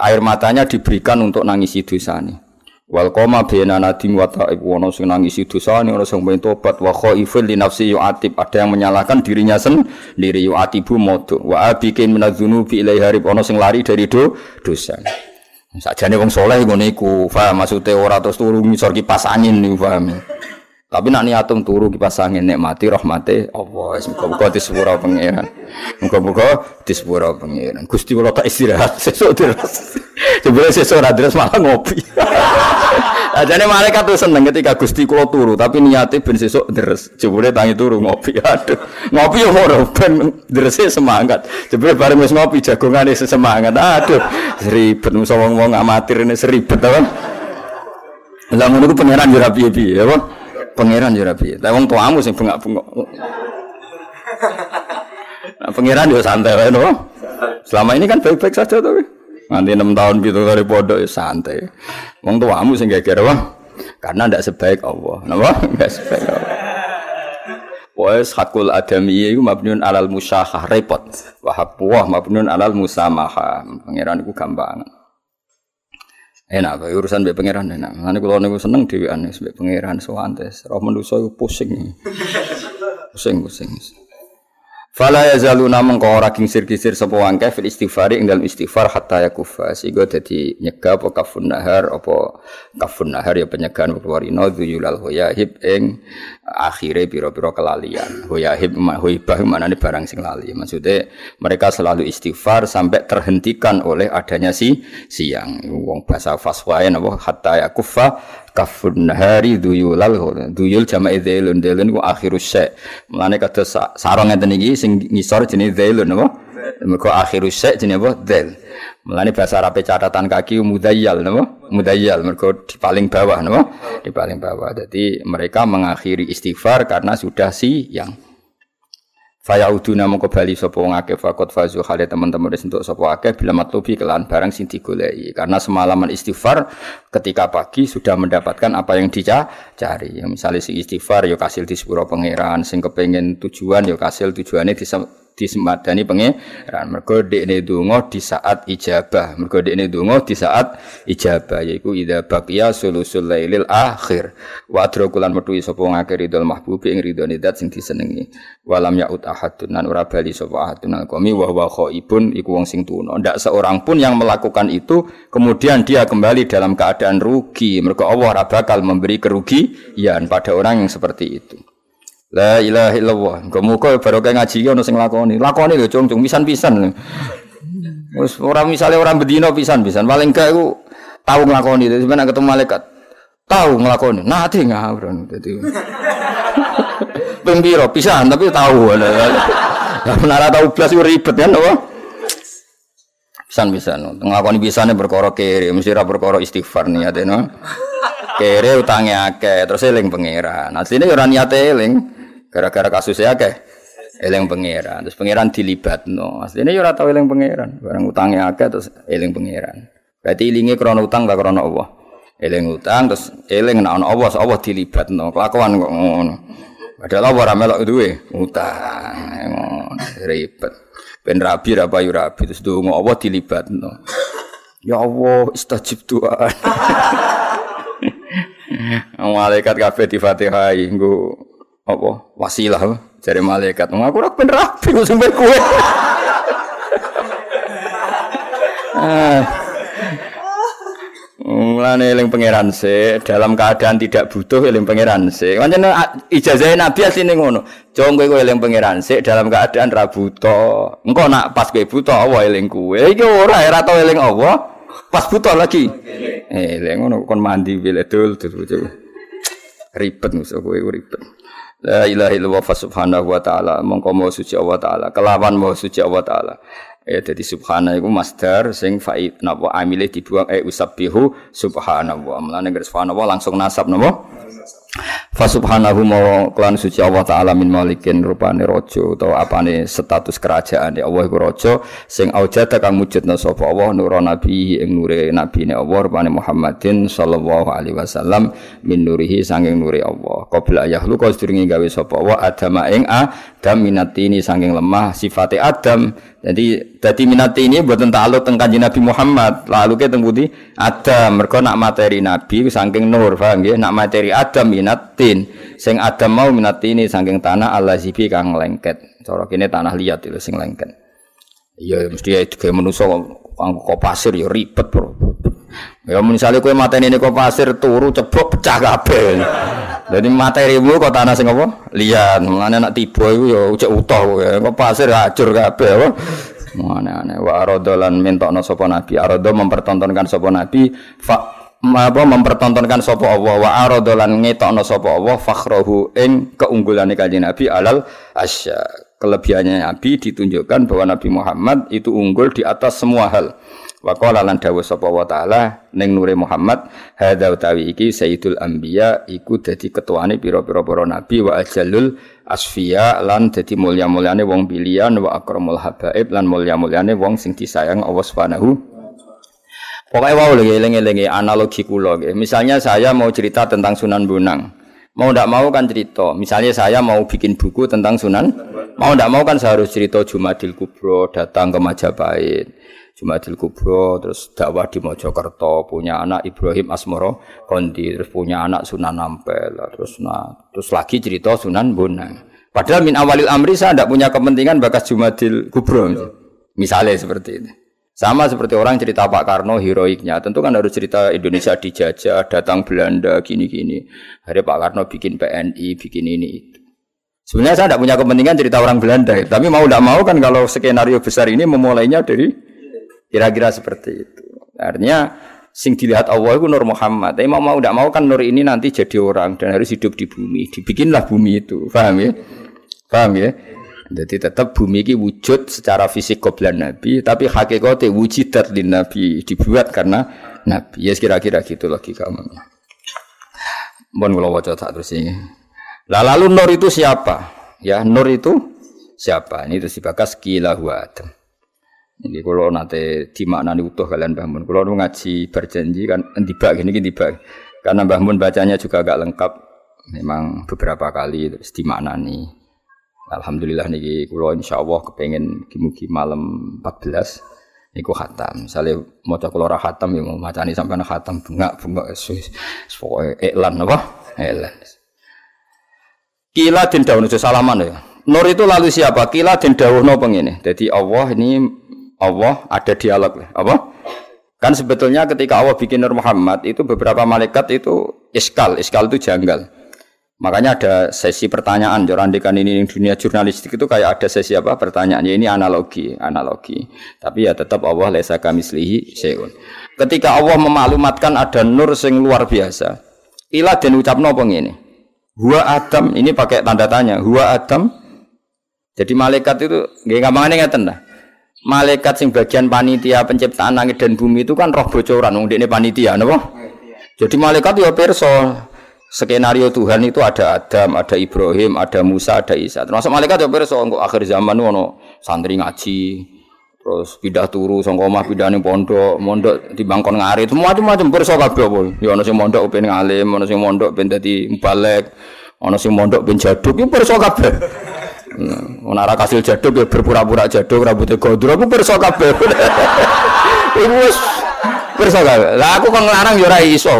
Speaker 1: air matanya diberikan untuk nangisi dosane. Wal koma bena nadim wa ta'ib wono sing nangisi dosane ora sing pengen tobat wa khaifil li nafsi yu'atib ada yang menyalahkan dirinya sendiri yu'atibu modu wa abikin minadzunubi ilaihi harib ono sing lari dari do dosa. Sajane wong soleh ngene iku, paham maksude ora terus turu ngisor kipas angin niku paham. Tapi nak niatum turu kipas angin nikmati rahmate Allah. Muga-muga disepuro pangeran. Muga-muga disepuro pangeran. Gusti kula tak istirahat sesuk deres. Jebule sesuk deres malah ngopi. Ajane malaikat tuh seneng ketika Gusti kula turu, tapi niate ben sesuk deres. Jebule tangi turu ngopi. Aduh, ngopi yo ora ben derese semangat. Jebule bareng wis ngopi jagongane semangat. Aduh, seribet musa wong-wong amatir ini seribet apa? Lah ngono ku pangeran yo ra piye-piye, ya, Pangeran ya rapi. Tapi wong tuamu sing bengak-bengok. Nah, pangeran juga santai wae no. Selama ini kan baik-baik saja tuh. Nanti enam tahun gitu dari pondok ya santai. Wong tuamu sing geger wah. Karena ndak sebaik Allah. Napa? Enggak sebaik Allah. Wes hakul adami itu mabnun alal musyahah repot. Wa haqqu mabnun alal musamaha. Pangeran iku gampang enak kok urusan mbek pangeran enak. Nanti kalau niku seneng dhewean mbek pangeran sowantes. Roh manusa iku pusing. pusing pusing. Fala yazaluna mengko ora kingsir-kisir sapa wangke fil istighfari ing dalam istighfar hatta yakufa sehingga dadi nyegah apa kafun nahar apa kafun nahar ya penyegahan warina dzuyulal huyahib ing akhire pira-pira kelalian. Huyahib huibah manane barang sing lali. Maksudnya mereka selalu istighfar sampai terhentikan oleh adanya si siang. Wong bahasa faswae napa hatta yakufa kafun nahari duyulal duyul jama idzelun delun ku akhirus syai mulane kata sarong ngeten iki sing ngisor jenenge dzelun apa? Mergo akhirus syai jenenge apa? Del mulane bahasa Arab catatan kaki mudayyal napa mudayyal mergo di paling bawah napa di paling bawah. Jadi mereka mengakhiri istighfar karena sudah siang Faya uduna mongko bali sapa wong akeh fakot fazu hale teman-teman wis entuk sapa akeh bila matlubi kelan barang sing digoleki. Karena semalaman istighfar ketika pagi sudah mendapatkan apa yang dicari. Ya, misalnya si istighfar yo kasil di sepuro pangeran, sing kepengin tujuan yo kasil tujuannya di disemadani pangeran. Mergo dekne donga di saat ijabah. Mergo dekne donga di saat ijabah yaiku idza baqiya sulusul lailil akhir. Wa adrakulan metu sapa ngakhir ridul mahbubi ing ridone dat sing disenengi. Walam yaut ahadun nan ora bali sapa ahadun alqami wa huwa khaibun iku wong sing tuna. Ndak seorang pun yang melakukan itu kemudian dia kembali dalam keadaan rugi. Mergo Allah ora bakal memberi kerugian pada orang yang seperti itu La ilaha illallah. Muga-muga barokah ngaji ono sing lakoni. Lakoni lho cung cung pisan-pisan. Wis ora misale ora bedino pisan-pisan. Paling gak iku tau nglakoni. Dadi sampeyan ketemu malaikat tahu nglakoni. Nate ngawur dadi. Ping piro pisan tapi tahu. Lah menara tahu blas ribet kan apa? Pisan-pisan. Nglakoni pisane perkara kere, mesti ra perkara istighfar niate no. Kere utange akeh, terus eling pangeran. Asline ora niate eling. Gara-gara kasusnya akeh eling pangeran. Terus pangeran dilibatno. Asline yo ora tau eling pangeran. Barang utangnya akeh terus eling pangeran. Berarti ilinge krana utang gak krana Allah. Eling utang terus eling nek Allah, Allah dilibatno. Kelakuan kok ngono. Padahal ora melok duwe utang. Ribet. Ben rabi ra payu rabi terus donga Allah dilibatno. Ya Allah, istajib doa. malaikat kabeh di Fatihah nggo apa wasilah jare malaikat. Aku ora ben rabi sing kowe. Ah. Mulane eling pangeran se, dalam keadaan tidak butuh eling pangeran se. Pancen ijazah Nabi asline ngono. Jong kowe eling pangeran se dalam keadaan ra butuh. Engko nak pas kowe butuh Allah eling kowe. Iki ora ora tau eling Allah. Pas butuh lagi. Eling ngono kon mandi bile dul Ribet musuh kowe ribet. La ilaha illallah subhanahu wa ta'ala mongko mau suci Allah taala kelawan mau suci Allah taala Ya jadi subhana iku masdar sing faid napa amile dibuang eh usabbihu subhanallah. Mulane subhanallah langsung nasab napa? Fa subhanahu klan suci Allah taala min malikin rupane raja utawa apane status kerajaan Allah iku raja sing aujada kang mujudna sapa Allah nura nabi ing nure nabine Allah rupane Muhammadin sallallahu alaihi wasallam min nurihi sanging nure Allah. Qabla yahlu sedurunge gawe sapa Allah adam ing adam minatini sanging lemah sifate adam jadi jadi minat ini buat takluk tentang kanjeng Nabi Muhammad. Lalu kita tentang Adam. Mereka nak materi Nabi saking nur, paham ya? Nak materi Adam minatin. Sing Adam mau minat ini saking tanah Allah zibi kang lengket. Cara kini tanah liat itu sing lengket. Iya mesti ya kayak manusia kok pasir ya ribet bro. Ya misalnya kue materi ini kok pasir turu ceblok pecah kabel. Jadi materimu kok tanah sing apa? Liat. Mulane nak tiba iku ya ucek utuh ya. Kok pasir hancur kabeh apa? Aneh-aneh. Wa arodolan mintokno sapa nabi. Arodo mempertontonkan sapa nabi. Fa apa mempertontonkan sapa Allah wa aradolan ngetokno sapa Allah fakhrahu ing keunggulane kanjeng Nabi alal asya kelebihannya Nabi ditunjukkan bahwa Nabi Muhammad itu unggul di atas semua hal wa qala lan dawuh sapa wa taala ning nure Muhammad hadza utawi iki sayyidul anbiya iku dadi ketuane pira-pira para nabi wa ajalul asfiya lan dadi mulya-mulyane wong pilihan wa akramul habaib lan mulya-mulyane wong sing disayang Allah Subhanahu Pokoknya wow lagi eling-elingi analogi kulo. Misalnya saya mau cerita tentang Sunan Bonang. Mau tidak mau kan cerita. Misalnya saya mau bikin buku tentang Sunan. Mau tidak mau kan saya harus cerita Jumadil Kubro datang ke Majapahit. Jumadil Kubro terus dakwah di Mojokerto punya anak Ibrahim Asmoro Kondi terus punya anak Sunan Ampel terus nah terus lagi cerita Sunan Bonang. Padahal min awalil amri saya tidak punya kepentingan bakas Jumadil Kubro. Misalnya seperti itu. Sama seperti orang cerita Pak Karno heroiknya, tentu kan harus cerita Indonesia dijajah, datang Belanda, gini-gini. Hari Pak Karno bikin PNI, bikin ini itu. Sebenarnya saya tidak punya kepentingan cerita orang Belanda, tapi mau tidak mau kan kalau skenario besar ini memulainya dari kira-kira seperti itu. Artinya sing dilihat Allah itu Nur Muhammad. Tapi mau mau tidak mau kan Nur ini nanti jadi orang dan harus hidup di bumi. Dibikinlah bumi itu, paham ya? Paham ya? Jadi tetap bumi ini wujud secara fisik qoblan Nabi, tapi hakikatnya wujudat di Nabi dibuat karena Nabi. Ya kira-kira gitu lagi kamu. Mohon kalau wajah tak terus ini. Lah lalu Nur itu siapa? Ya Nur itu siapa? Ini terus dibakas kila Adam. Ini kalau nanti dimaknani utuh kalian bangun. Kalau ngaji berjanji kan tiba gini gini tiba. Karena bangun bacanya juga agak lengkap. Memang beberapa kali terus dimaknani. Alhamdulillah niki kula insyaallah kepengin mugi malam 14 niku khatam. Misale maca kula ora khatam ya mau macani sampean khatam bengak-bengak pokoke iklan apa? Iklan. Kila den dawuh salaman ya. Nur itu lalu siapa? Kila den dawuhno pengene. Jadi Allah ini Allah ada dialog apa? Kan sebetulnya ketika Allah bikin Nur Muhammad itu beberapa malaikat itu iskal, iskal itu janggal. Makanya ada sesi pertanyaan, jorandikan ini di dunia jurnalistik itu kayak ada sesi apa pertanyaannya ini analogi, analogi. Tapi ya tetap Allah lesa kami selihi seun. Ketika Allah memaklumatkan ada nur sing luar biasa, ilah dan ucap nopo ini. Hua Adam ini pakai tanda tanya. Hua Adam. Jadi malaikat itu nggak nggak lah. Malaikat sing bagian panitia penciptaan langit dan bumi itu kan roh bocoran, ini panitia, nopo. Jadi malaikat ya perso skenario Tuhan itu ada Adam, ada Ibrahim, ada Musa, ada Isa. Termasuk malaikat ya pirsa engko akhir zaman ono santri ngaji, Terus pindah turu sangka omah pindah ning pondok, mondok di bangkon ngari, semua macam perso kabeh apa. Ya ana sing mondok ben ngalim, ana sing mondok ben dadi mubalek, ana sing mondok ben jaduk, ya perso kabeh. Nah, ora kasil jaduk ya berpura-pura jaduk rambutnya gondrong, aku perso kabeh. Iku wis perso kabeh. Lah aku kok nglarang ya ora iso.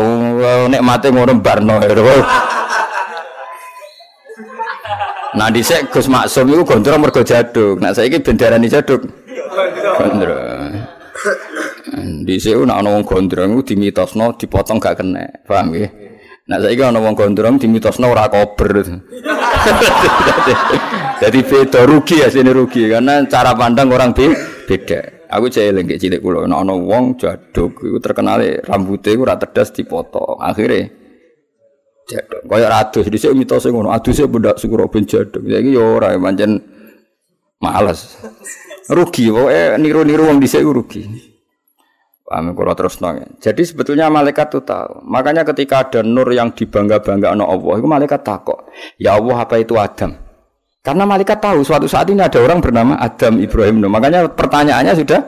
Speaker 1: Nek mate ngono barno. Nah dhisik Gus Maksum iku gondrong mergo jaduk. Nah saiki bendarani jaduk. Gondrong. Dhisik nek ana wong gondrong iku dimitosno dipotong gak kena. Paham nggih? Nah saiki ana wong gondrong dimitosno ora kober. Jadi beda rugi ya sini rugi karena cara pandang orang beda. Aku cek eling cilik kula ana wong jaduk iku terkenal rambutnya iku ora tedas dipotong. Akhirnya jaduk. Kaya adus dhisik mitose ngono, aduse bendak syukur ben jaduk. Saiki ya ora pancen males. Rugi pokoke niru-niru wong dhisik rugi. Paham kalau terus nong. Jadi sebetulnya malaikat itu tahu. Makanya ketika ada nur yang dibangga-bangga no Allah, itu malaikat takut. Ya Allah apa itu Adam? Karena malaikat tahu suatu saat ini ada orang bernama Adam Ibrahim. Makanya pertanyaannya sudah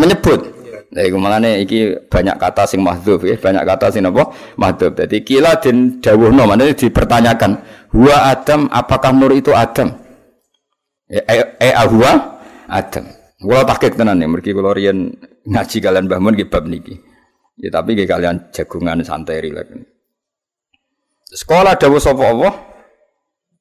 Speaker 1: menyebut. Nah, iku malane iki banyak kata sing mahdzuf ya, banyak kata sing apa? Mahdzuf. Jadi kila den dawuhno, maknane dipertanyakan, "Huwa Adam, apakah nur itu Adam?" Ya, eh, eh ahwa Adam. Kula tahqiq tenan ya, mergi kula riyen ngaji kalian Mbah Mun bab niki. Ya tapi nggih kalian jagungan santai rilek. Sekolah dawuh sapa Allah?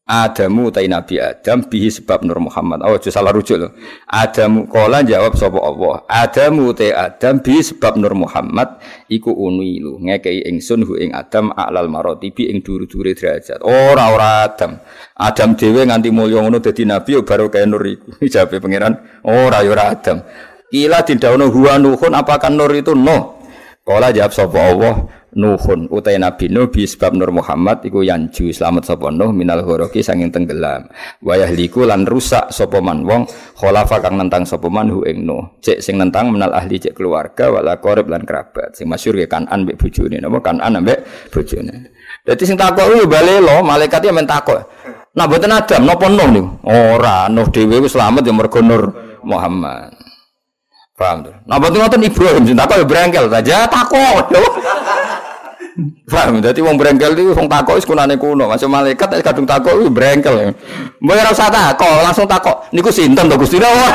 Speaker 1: Adamu utai Nabi Adam bihi sebab Nur Muhammad. Oh, salah rujuk loh. Adamu kola jawab sapa Allah. Adamu utai Adam bihi sebab Nur Muhammad iku unilu ngekei ingsun hu ing Adam alal bi ing duru-dure derajat. Ora ora Adam. Adam dhewe nganti mulya ngono dadi nabi yo baru kaya Nur iku. Jawabe pangeran, ora yo ora Adam. Ila didhawuhna huwa nuhun apakah Nur itu? No? Kola jawab sapa Allah? Nuhun utai Nabi Nuh bi sebab Nur Muhammad iku yanju selamat sapa Nuh minal ghoroki sanging tenggelam. Wayah liku lan rusak sapa man wong kholafa kang nentang sapa man hu ing Nuh. Cek sing nentang menal ahli cek keluarga wala qarib lan kerabat. Sing masyhur ke Kanan mbek bojone napa? Kanan mbek bojone. Dadi sing takok yo balelo malaikat men takok. Nah mboten Adam napa Nuh niku? Ora Nuh dhewe wis selamat ya mergo Nur Muhammad Paham tuh. Nah, betul ngoten Ibrahim sing takok ya brengkel saja takut. Paham? Dadi wong brengkel iki wong takok wis kunane kuno. Masuk malaikat wis kadung takok wis brengkel. Mbok ora usah takok, langsung takok. Niku sinten to Gusti? Ora.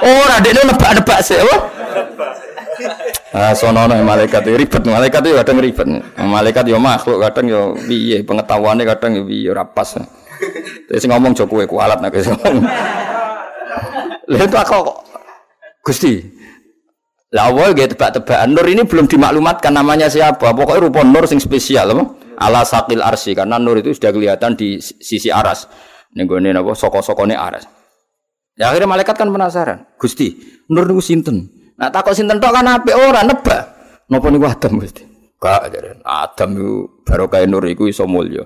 Speaker 1: Ora dekne nebak-nebak sik, apa? Ah, sono malaikat itu ribet, malaikat itu kadang ribet. Malaikat yo makhluk kadang yo piye pengetahuannya kadang yo piye ora pas. Terus ngomong joko kowe kualat nek ngomong. Lha kok Gusti, lah awal gitu tebak-tebakan Nur ini belum dimaklumatkan namanya siapa. Pokoknya rupa Nur sing spesial apa? Ala sakil arsi karena Nur itu sudah kelihatan di sisi aras. Ning gone napa soko-sokone aras. Ya akhirnya malaikat kan penasaran. Gusti, Nur niku sinten? Nah takut sinten tok kan apik ora nebak. Napa niku Adam Gusti? Gak jare. Adam itu barokah Nur iku iso mulya.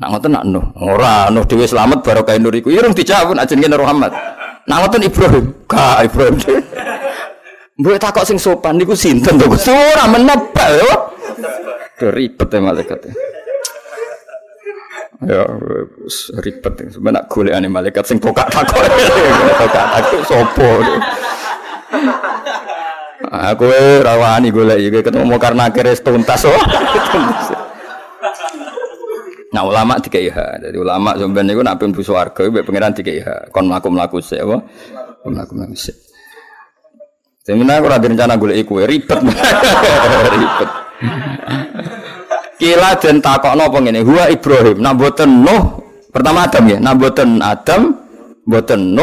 Speaker 1: Nak ngoten nak Nuh. Ora dhewe selamat barokah Nur iku. Irung dijawab ajenge Nur Muhammad. Ngoten Ibrahim. Gak Ibrahim. Mbok takok sing sopan niku sinten to Gusti ora menebak yo. Ribet ya malaikat. Ya ribet sebenarnya golekane malaikat sing pokak takok. Pokak takok sapa. Aku rawani golek iki ketemu karena akhirnya tuntas oh. Nah ulama tiga iha, jadi ulama sebenarnya itu nabi busu warga, ibu pangeran tiga iha, kon melaku melaku sih? Melaku melaku sih. Sebenarnya aku rada rencana gue iku ribet, ribet. Kila dan takok nopo ini, huwa Ibrahim, nak boten pertama Adam ya, nak boten Adam, boten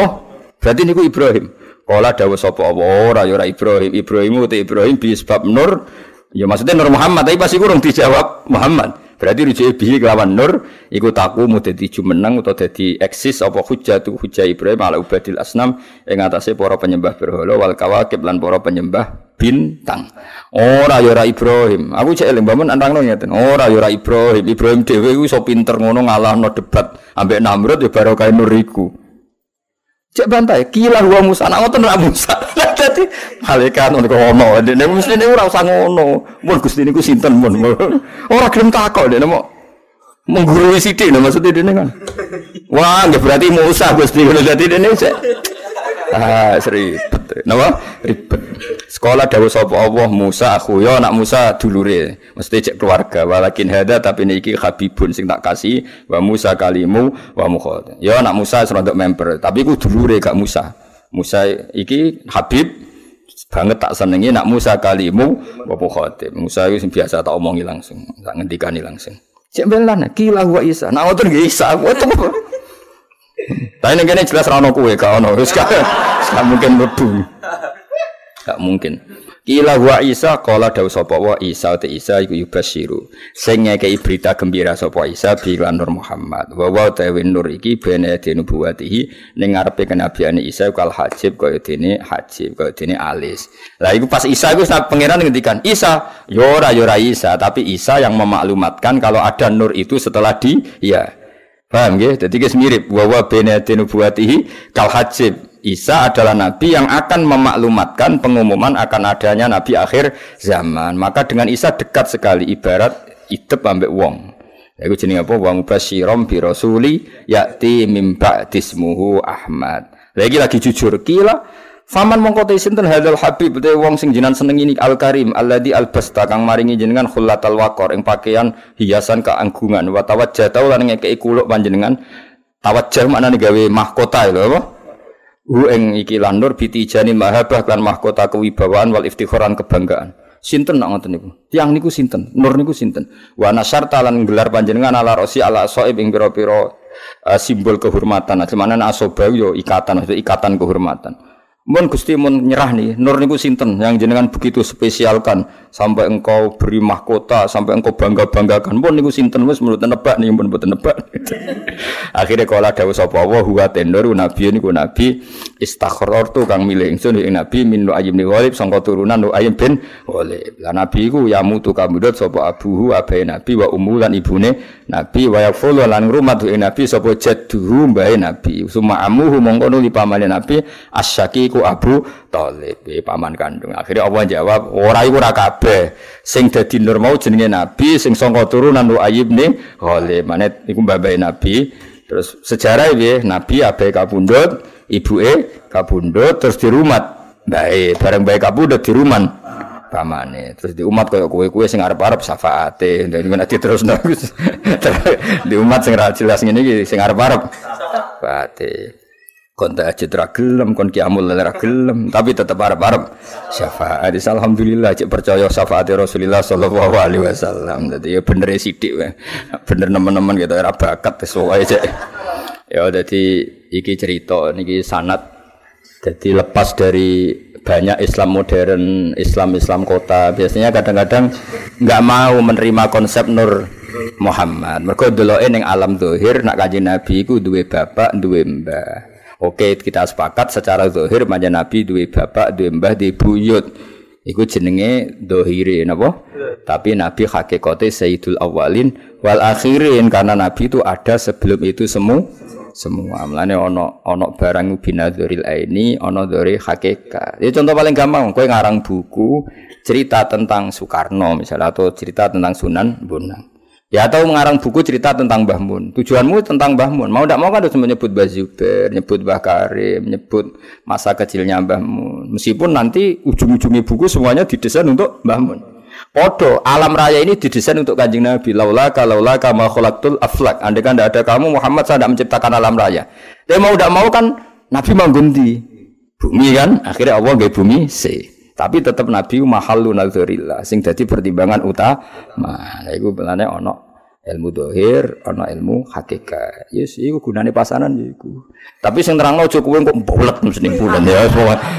Speaker 1: berarti niku Ibrahim. Kala dawa sapa ora ya ora Ibrahim, Ibrahim itu Ibrahim bi sebab Nur, ya maksudnya Nur Muhammad, tapi pasti kurang dijawab Muhammad. Berarti rujuk bihi kelawan nur iku taku mu dadi jumeneng utawa dadi eksis apa hujjah tu hujjah Ibrahim ala ubadil asnam ing atase para penyembah berhala wal kawakib lan para penyembah bintang. Ora ya ora Ibrahim. Aku cek eling bangun antangno ngeten. Ora ya ora Ibrahim. Ibrahim dhewe iku iso pinter ngono ngalahno debat ambek Namrud ya barokah nur iku. Cek bantai, kila huwa Musa, nak ngoten ra Musa. Dadi malaikat ngono kok ono, dene mesti ora usah ngono. Mun Gusti niku sinten mun. Ora gelem takok dene mau menggurui sithik lho maksudnya dene kan. Wah, nggih berarti Musa Gusti ngono dadi dene cek. ah ribet. Napa? Ribet. Sekolah dawuh sapa Allah Musa aku yo anak Musa dulure. Mesti cek keluarga walakin hada tapi niki habibun sing tak kasih wa Musa kalimu wa mukhad. Yo anak Musa serontok member tapi ku dulure gak Musa. Musa iki Habib banget tak senengi nak Musa kalimu wa mukhad. Musa itu biasa tak omongi langsung, tak ngendikani langsung. Cek belan kila wa Isa. Nah ngoten nggih Isa. Tapi ini jelas rano kue kau no, terus gak mungkin mlebu. Gak mungkin. Kila wa Isa kala dawuh sapa wa Isa te Isa iku yubasyiru. Sing ngekeki berita gembira sapa Isa bilan Nur Muhammad. Wa wa nur iki bene dene nubuwatihi ning ngarepe kenabiane Isa kal hajib kaya dene hajib kaya dene alis. Lah iku pas Isa iku pangeran ngendikan Isa, yo ora yo ora Isa, tapi Isa yang memaklumatkan kalau ada nur itu setelah di ya Paham ya? Jadi guys mirip bahwa benati nubuatihi kal hajib. Isa adalah nabi yang akan memaklumatkan pengumuman akan adanya nabi akhir zaman. Maka dengan Isa dekat sekali ibarat itep ambek wong. Iku jenenge apa? Wa mubasyirom bi rasuli ya'ti mim ba'dismuhu Ahmad. Lagi lagi jujur kila Faman mongko te sinten hadzal habib te wong sing jinan seneng ini al karim alladzi albasta kang maringi jenengan khullatal waqor ing pakaian hiasan keanggungan wa tawajjah lan ngekeki kuluk panjenengan tawajjah maknane gawe mahkota lho apa Hu ing iki lan nur bitijani mahabah lan mahkota kewibawaan wal iftikharan kebanggaan. Sinten nak ngoten niku? Tiang niku sinten? Nur niku sinten? Wa nasarta lan gelar panjenengan ala rosi ala soib ing pira-pira uh, simbol kehormatan. Nah, asoba yo ikatan, itu ikatan kehormatan. Mun Gusti mun nyerah nih, nur niku sinten yang jenengan begitu spesialkan sampai engkau beri mahkota, sampai engkau bangga-banggakan. Mun niku sinten wis menurut nebak nih, mun mboten nebak. Akhirnya kala dawuh sapa Allah huwa tendur nabi niku nabi istakhror tu kang milih ingsun ing nabi min ayim ni walib sangka turunan nu ayim bin walib. Lah nabi iku ya mutu kamudut sapa abuhu abai nabi wa ummu lan ibune nabi wa yaqulu lan ngrumat ing nabi sapa jadduhu mbae nabi. Suma amuhu mongko nuli pamane nabi asyaki iku Abu Thalib, paman kandung. Akhirnya Allah jawab, ora iku ora kabeh. Sing dadi nur mau jenenge nabi, sing sangka turunan Lu'ayyib ning Ghalib. Manet iku babae nabi. Terus sejarah piye? Nabi abe kabundut, ibuke kabundut terus dirumat. Baik, bareng bae kabundut diruman pamane. Terus di umat koyo kowe-kowe sing arep-arep syafaate, dan nek diterusno di umat sing ra jelas ngene iki sing arep-arep syafaate kon tahajud ra gelem kon kiamul ra gelem. Tapi tetep arep-arep. Syafaat alhamdulillah cek percaya syafaat Rasulullah sallallahu alaihi wasallam. Dadi ya bener sithik wae. Bener nemen-nemen gitu ora bakat wis wae cek. Ya dadi iki cerita niki sanat jadi lepas dari banyak Islam modern, Islam-Islam kota biasanya kadang-kadang nggak mau menerima konsep Nur Muhammad. Mereka dulu ini alam dohir nak kaji Nabi ku duwe bapak, duwe mbah. Oke, kita sepakat secara zahir manja Nabi duwe bapak, duwe mbah, duwe buyut. Iku jenenge dohiri napa? Tapi Nabi hakikate Sayyidul Awalin wal akhirin karena Nabi itu ada sebelum itu semua semua. Mulane ono ono barang binadzuril aini, ono dari hakikat. Ya contoh paling gampang, kowe ngarang buku cerita tentang Soekarno misalnya atau cerita tentang Sunan Bonang. Ya atau mengarang buku cerita tentang Mbah Mun. Tujuanmu tentang Mbah Mun. Mau tidak mau kan harus menyebut Mbah Zubair, menyebut Mbah Karim, menyebut masa kecilnya Mbah Mun. Meskipun nanti ujung-ujungnya buku semuanya didesain untuk Mbah Mun. Podo, alam raya ini didesain untuk kanjeng Nabi. Laula laula kama khalaqtul aflak. Andai kan tidak ada kamu Muhammad saya tidak menciptakan alam raya. Tapi mau tidak mau kan Nabi manggundi bumi kan. Akhirnya Allah gak bumi C. Tapi tetap Nabi mahalu nadzurillah sing dadi pertimbangan utama. Nah iku belane ana ilmu dohir, ana ilmu hakikat. Yes, iku gunane pasanan ya iku. Tapi sing terangno aja kowe kok bulet mesti bulan ya.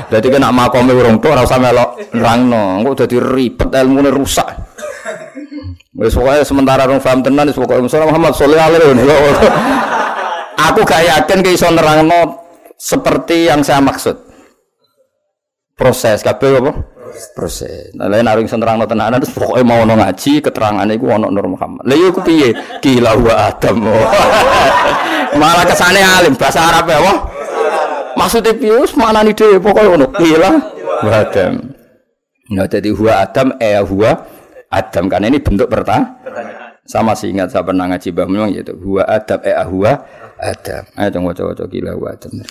Speaker 1: Dadi kena makome urung tok ora usah melok nerangno. Engko dadi ribet ilmune rusak. Wis pokoke sementara rong paham tenan wis pokoke Muhammad sallallahu alaihi wasallam. Aku gak yakin ke iso nerangno seperti yang saya maksud proses kabeh apa? Proses. Nah lain arung iso nerangno tenanan terus pokoke mau ono ngaji keterangane iku ono Nur Muhammad. Lha iku piye? Gila wa adam malah kesane alim bahasa Arab ya maksudnya piye? Wis maknani dhewe pokoke ono. Gila wa adam. Nah jadi huwa adam eh huwa adam. Karena ini bentuk pertanyaan sama sih ingat saya pernah ngaji bah memang gitu huwa adam eh huwa adam. Ayo coba coba gila wa adam